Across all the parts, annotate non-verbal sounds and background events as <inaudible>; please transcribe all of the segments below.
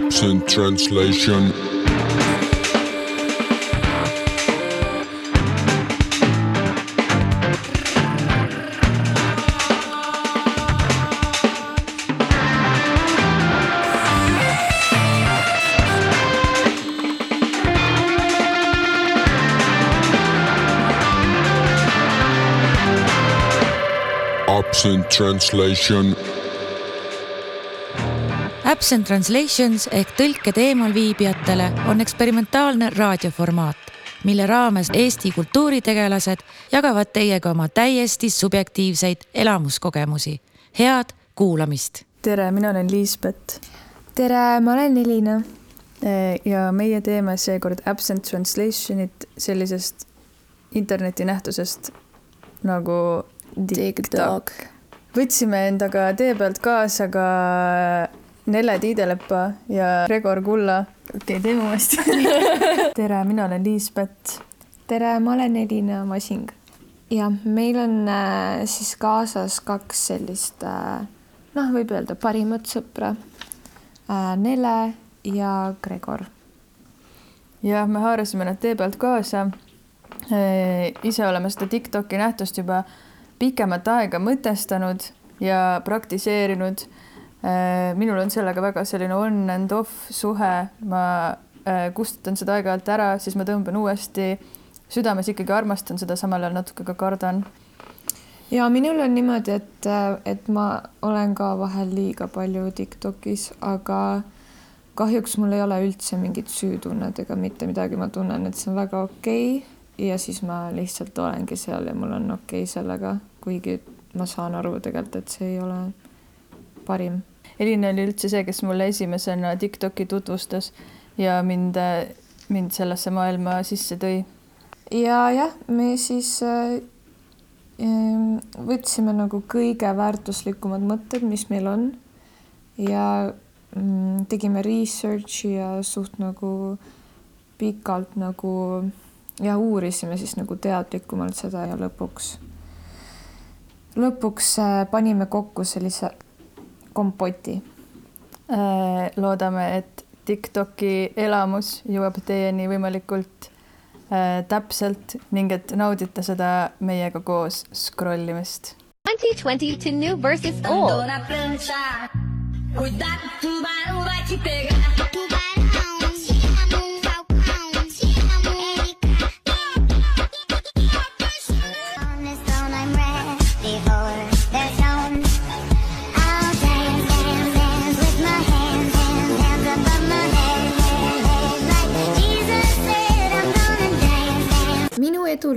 Absent translation. Absent translation. Absent Translations ehk tõlked eemalviibijatele on eksperimentaalne raadioformaat, mille raames Eesti kultuuritegelased jagavad teiega oma täiesti subjektiivseid elamuskogemusi. head kuulamist. tere, mina olen Liisbet tere, ma olen Elina. ja meie teeme seekord absent translation'it sellisest internetinähtusest nagu TikTok. võtsime endaga tee pealt kaasa ka Nelle Tiidelepa ja Gregor Kulla. okei okay,, teeme uuesti <laughs> tere, mina olen Liisbet. tere, ma olen Elina Masing. jah, meil on äh, siis kaasas kaks sellist äh, noh, võib öelda parimat sõpra äh,. Nele ja Gregor. jah, me haarasime nad tee pealt kaasa e,. ise oleme seda Tiktoki nähtust juba pikemat aega mõtestanud ja praktiseerinud minul on sellega väga selline on and off suhe, ma äh, kustutan seda aeg-ajalt ära, siis ma tõmban uuesti, südames ikkagi armastan seda, samal ajal natuke ka kardan. ja minul on niimoodi, et, et ma olen ka vahel liiga palju Tiktokis, aga kahjuks mul ei ole üldse mingit süütunnet ega mitte midagi, ma tunnen, et see on väga okei okay. ja siis ma lihtsalt olengi seal ja mul on okei okay sellega, kuigi ma saan aru tegelikult, et see ei ole parim. Elina oli üldse see, kes mulle esimesena Tiktoki tutvustas ja mind, mind sellesse maailma sisse tõi. ja jah, me siis äh, võtsime nagu kõige väärtuslikumad mõtted, mis meil on ja mm, tegime research'i ja suht nagu pikalt nagu ja uurisime siis nagu teadlikumalt seda ja lõpuks, lõpuks äh, panime kokku sellise kompoti. Äh, loodame, et Tiktoki elamus jõuab teieni võimalikult äh, täpselt ning et naudite seda meiega koos scroll imist. 2020 to new versus old.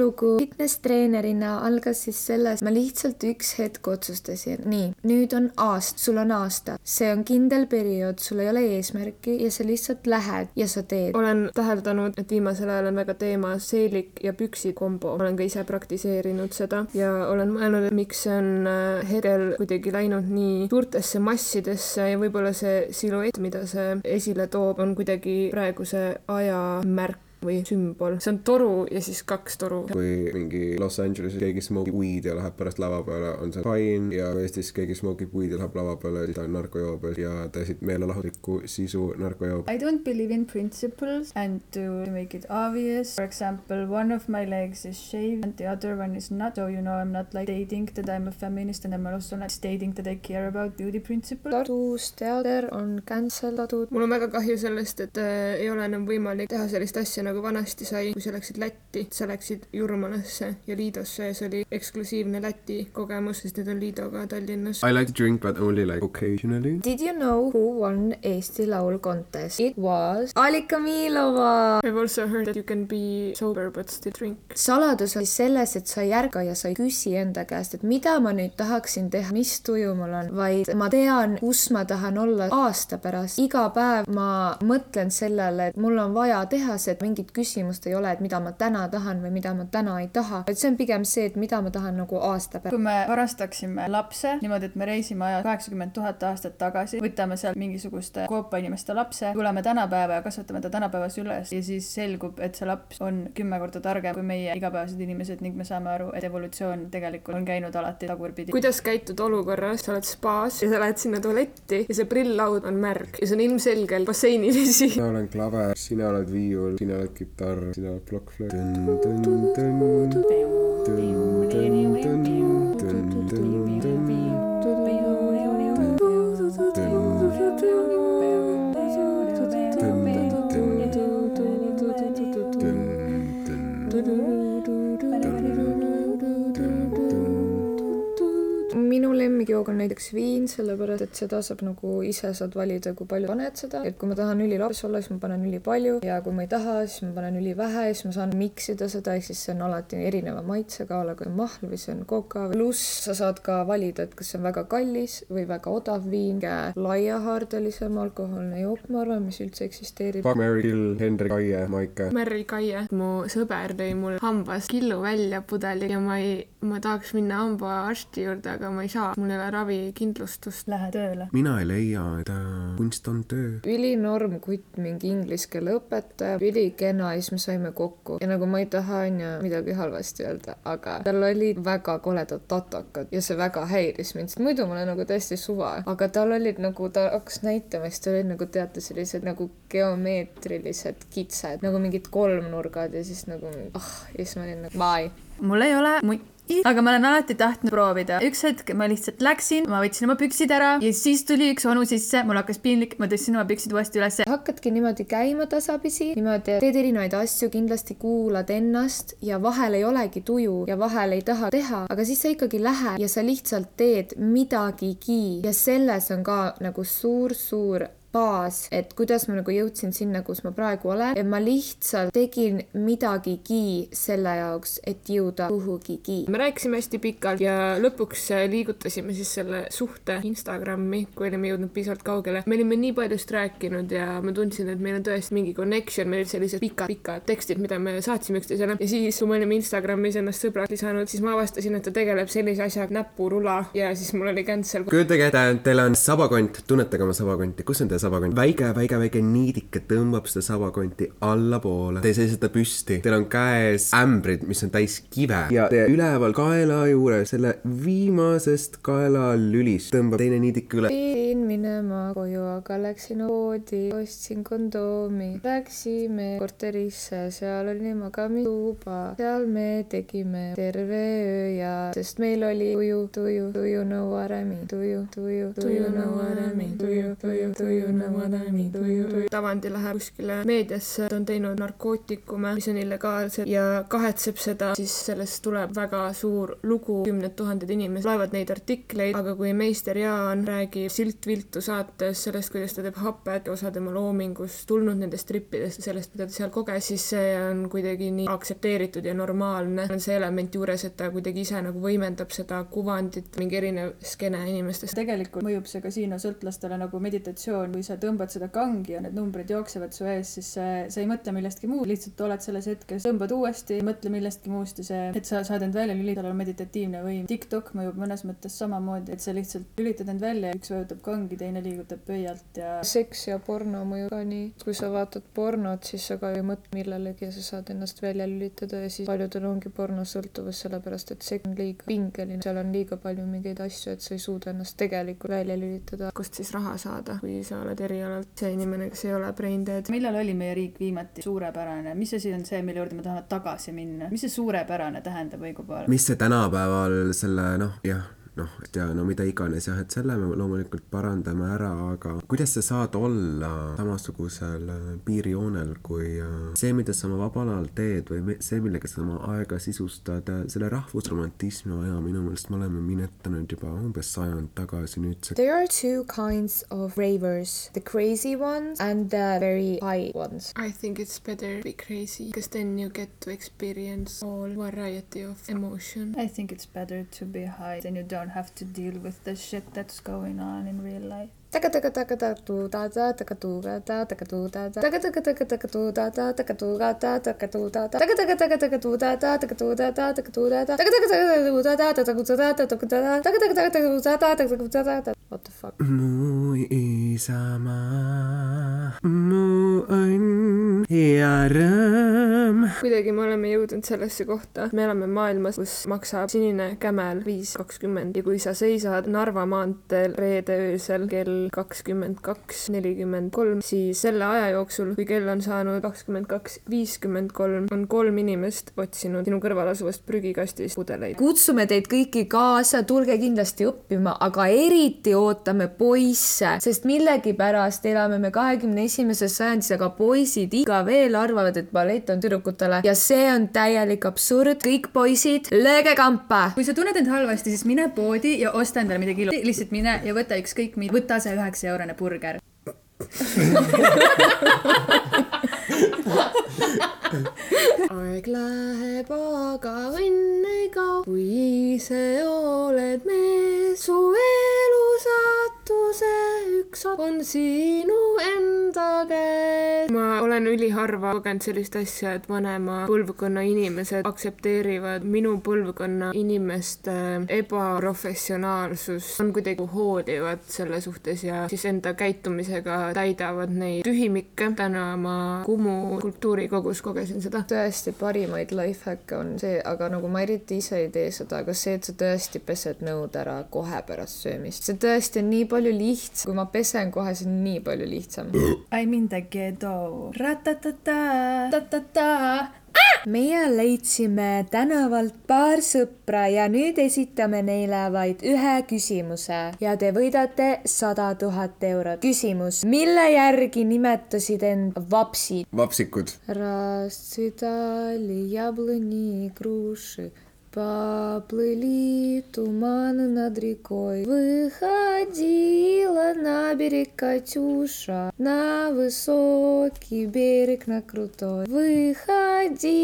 Cuidado, tubarão vai te pegar. edulugu fitness treenerina algas siis selles, ma lihtsalt üks hetk otsustasin, nii, nüüd on aasta, sul on aasta, see on kindel periood, sul ei ole eesmärki ja sa lihtsalt lähed ja sa teed. olen täheldanud, et viimasel ajal on väga teemas seelik ja püksid kombo, olen ka ise praktiseerinud seda ja olen mõelnud, et miks see on äh, hetkel kuidagi läinud nii suurtesse massidesse ja võib-olla see siluett, mida see esile toob, on kuidagi praeguse aja märk või sümbol. see on toru ja siis kaks toru. kui mingi Los Angeleses keegi smogib weed ja läheb pärast lava peale, on see fine ja Eestis keegi smogib weed ja läheb lava peale, siis ta on narkojoobes ja teesid meelelahutuslikku sisu narkojoob. I don't believe in principles and to make it obvious. For example, one of my legs is shaved and the other one is not. So you know I am not like stating that I am a feminist and I am also not stating that I care about beauty principles. Tartus teater on cancel datud. mul on väga kahju sellest, et äh, ei ole enam võimalik teha sellist asja nagu vanasti sai, kui sa läksid Lätti, sa läksid Jurmalasse ja Liidosse ja see oli eksklusiivne Läti kogemus, sest nüüd on Liido ka Tallinnas. I like to drink but only like occasionally. Did you know who won Eesti Laul contest? It was Alika Miilova. I have also heard that you can be sober but still drink. saladus on selles, et sa ei ärka ja sa ei küsi enda käest, et mida ma nüüd tahaksin teha, mis tuju mul on, vaid ma tean, kus ma tahan olla aasta pärast. iga päev ma mõtlen sellele, et mul on vaja teha see, mingi mingit küsimust ei ole, et mida ma täna tahan või mida ma täna ei taha, vaid see on pigem see, et mida ma tahan nagu aasta pärast. kui me varastaksime lapse niimoodi, et me reisime ajas kaheksakümmend tuhat aastat tagasi, võtame sealt mingisuguste koopainimeste lapse, tuleme tänapäeva ja kasvatame ta tänapäevas üles ja siis selgub, et see laps on kümme korda targem kui meie igapäevased inimesed ning me saame aru, et evolutsioon tegelikult on käinud alati tagurpidi. kuidas käitud olukorras, sa oled spaas ja sa lähed sinna tualetti ja see prilllaud on märg ja see on ilmselgelt basseinivesi. mina olen klaver, sina oled viiul, sina oled kitarr, sina oled plokkflööt. Lemmikjook on näiteks viin, sellepärast et seda saab nagu ise saad valida, kui palju paned seda, et kui ma tahan ülilaps olla, siis ma panen ülipalju ja kui ma ei taha, siis ma panen ülivähe ja siis ma saan miksida seda, ehk siis see on alati erineva maitsega, aga kui on mahl või see on koka. pluss sa saad ka valida, et kas see on väga kallis või väga odav viin, laiahaardelisem alkohoolne jook, ma arvan, mis üldse eksisteerib. Mary Kill, Hendrik Aie, Maike. Merri Kaie, mu sõber tõi mul hambast killu välja pudeli ja ma ei, ma tahaks minna hambaarsti juurde, aga ma ei saa, mul ei ole ravikindlustust. Lähe tööle. mina ei leia, et äh, kunst on töö. ülinorm kutt, mingi inglise keele õpetaja, ülikena ja siis me saime kokku ja nagu ma ei taha onju midagi halvasti öelda, aga tal olid väga koledad tatokad ja see väga häiris mind, sest muidu mul on nagu täiesti suva, aga tal olid nagu, ta hakkas näitama, siis tal olid nagu teate sellised nagu geomeetrilised kitsed nagu mingid kolmnurgad ja siis nagu ah ja siis ma olin nagu bye. mul ei ole muid aga ma olen alati tahtnud proovida. üks hetk ma lihtsalt läksin, ma võtsin oma püksid ära ja siis tuli üks onu sisse, mul hakkas piinlik, ma tõstsin oma püksid uuesti ülesse. hakkadki niimoodi käima tasapisi, niimoodi teed erinevaid asju, kindlasti kuulad ennast ja vahel ei olegi tuju ja vahel ei taha teha, aga siis sa ikkagi lähed ja sa lihtsalt teed midagigi ja selles on ka nagu suur-suur baas, et kuidas ma nagu jõudsin sinna, kus ma praegu olen, et ma lihtsalt tegin midagigi selle jaoks, et jõuda kuhugigi. me rääkisime hästi pikalt ja lõpuks liigutasime siis selle suhte Instagrami, kui olime jõudnud piisavalt kaugele. me olime nii paljust rääkinud ja ma tundsin, et meil on tõesti mingi connection, meil olid sellised pikad-pikad tekstid, mida me saatsime üksteisele ja siis, kui me olime Instagramis ennast sõbraks lisanud, siis ma avastasin, et ta tegeleb sellise asjaga näpurula ja siis mul oli cancel. kujutage ette, teil on sabakont, tunnetage oma sabakonti, kus on teie sabakont? väike, väike, väike niidike tõmbab seda sabakonti allapoole. Te seisate püsti, teil on käes ämbrid, mis on täis kive ja te üleval kaela juures selle viimasest kaelalülist tõmbab teine niidik üle. pidin minema koju, aga läksin poodi, ostsin kondoomi, läksime korterisse, seal oli magamistuba, seal me tegime terve öö ja, sest meil oli tuju, tuju, tuju no what I mean, tuju, tuju, tuju no what I mean, tuju, tuju, tuju Tavandi läheb kuskile meediasse, ta on teinud narkootikume, mis on illegaalsed ja kahetseb seda, siis sellest tuleb väga suur lugu, kümned tuhanded inimesed loevad neid artikleid, aga kui meister Jaan räägib Silt viltu saates sellest, kuidas ta teeb hapet, osa tema loomingust tulnud nendest trippidest ja sellest, mida ta seal koges, siis see on kuidagi nii aktsepteeritud ja normaalne. on see element juures, et ta kuidagi ise nagu võimendab seda kuvandit, mingi erinev skeene inimestest. tegelikult mõjub see kasiinosõltlastele nagu meditatsioon, kui sa tõmbad seda kangi ja need numbrid jooksevad su ees, siis sa ei mõtle millestki muud, lihtsalt oled selles hetkes, tõmbad uuesti, mõtle millestki muust ja see, et sa saad end välja lülitada, on meditatiivne võim. TikTok mõjub mõnes mõttes samamoodi, et sa lihtsalt lülitad end välja, üks vajutab kangi, teine liigutab pöialt ja seks ja porno mõjub ka nii, kui sa vaatad pornot, siis sa ka ei mõtle millelegi ja sa saad ennast välja lülitada ja siis paljudel ongi pornosõltuvus, sellepärast et see on liiga pingeline, seal on liiga palju mingeid asju, et sa ei suuda ennast tegelikult välja lülitada. kust siis raha saada, kui sa oled erialalt see inimene, kes ei ole brain dead. millal oli meie riik viimati suurepärane, mis asi on see, mille juurde me tahame tagasi minna, mis see suurepärane tähendab õigupoolest? mis see tänapäeval selle noh, jah, noh, ja no mida iganes jah, et selle me loomulikult parandame ära, aga kuidas sa saad olla samasugusel äh, piirijoonel, kui äh, see, mida sa oma vabal ajal teed või see, millega sa oma aega sisustad, selle rahvusromantismi aja minu meelest me oleme minetanud juba umbes sajand tagasi nüüdseks. There are two kinds of ravers, the crazy ones and the very high ones. I think it's better to be crazy because then you get to experience all variety of emotion. I think it's better to be high then you don't have to deal with the shit that's going on in real life. What the fuck? mu isamaa, mu õnn ja rõõm. kuidagi me oleme jõudnud sellesse kohta, me elame maailmas, kus maksab sinine kämel viis kakskümmend ja kui sa seisad Narva maanteel reede öösel kell kakskümmend kaks nelikümmend kolm, siis selle aja jooksul, kui kell on saanud kakskümmend kaks viiskümmend kolm, on kolm inimest otsinud sinu kõrval asuvast prügikastist pudeleid. kutsume teid kõiki kaasa, tulge kindlasti õppima, aga eriti ootame poisse, sest millegipärast elame me kahekümne esimeses sajandis, aga poisid ikka veel arvavad, et ballett on tüdrukutele ja see on täielik absurd. kõik poisid, lööge kampa. kui sa tunned end halvasti, siis mine poodi ja osta endale midagi ilu-, lihtsalt mine ja võta ükskõik mida, võta see üheksa eurone burger. aeg läheb, aga õnn ei kao, kui ise oled mees, su elu hugsat om syn og käes. ma olen üliharva kogenud sellist asja, et vanema põlvkonna inimesed aktsepteerivad minu põlvkonna inimeste ebaprofessionaalsust, on kuidagi hoolivad selle suhtes ja siis enda käitumisega täidavad neid tühimikke. täna ma Kumu kultuurikogus kogesin seda. tõesti parimaid lifehack'e on see, aga nagu ma eriti ise ei tee seda, aga see, et sa tõesti pesed nõud ära kohe pärast söömist, see tõesti on nii palju lihtsam, kui ma pesen kohe, see on nii palju lihtsam. <laughs> I'm in the ghetto. ratatata, tatata. Ah! meie leidsime tänavalt paar sõpra ja nüüd esitame neile vaid ühe küsimuse ja te võidate sada tuhat eurot. küsimus, mille järgi nimetasid end vapsid? vapsikud. Rassidali, jablõni, kruuši Поплыли туманы над рекой. Выходила на берег Катюша, На высокий берег, на крутой. Выходила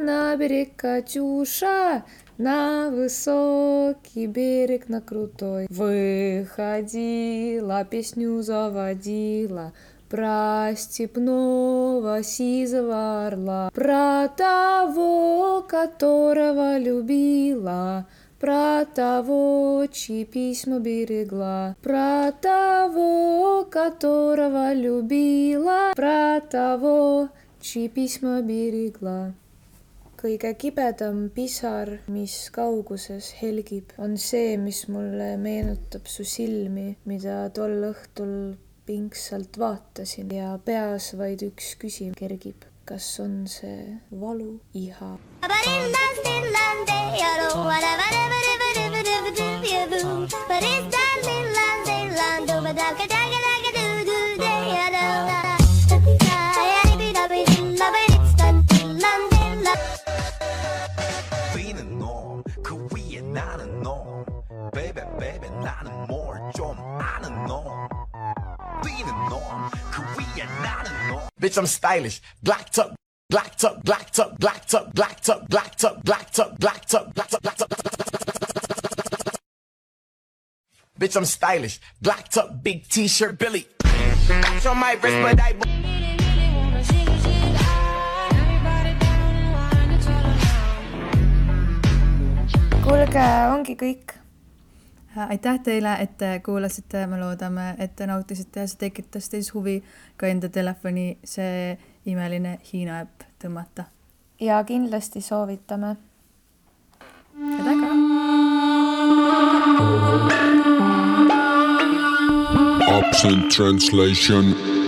на берег Катюша, на высокий берег, на крутой. Выходила, песню заводила, про степного сизого орла, про того, которого любила, про того, чьи письма берегла, про того, которого любила, про того, чьи письма берегла. kõige kibedam pisar , mis kauguses helgib , on see , mis mulle meenutab su silmi , mida tol õhtul pingsalt vaatasin ja peas vaid üks küsimus kergib. kas on see valu iha? Being Bitch, I'm stylish, blacked up. Blacked up, blacked up, blacked up, blacked up, blacked up, blacked up, blacked up, blacked up, blacked up, Bitch, I'm stylish, blacked up, big t-shirt, Billy. Watch on my wrist, but I. kuulge, ongi kõik. Aitäh teile, et te kuulasite, me loodame, et te nautisite ja see tekitas teis huvi ka enda telefoni see imeline Hiina äpp tõmmata. ja kindlasti soovitame head aega. Absent translation.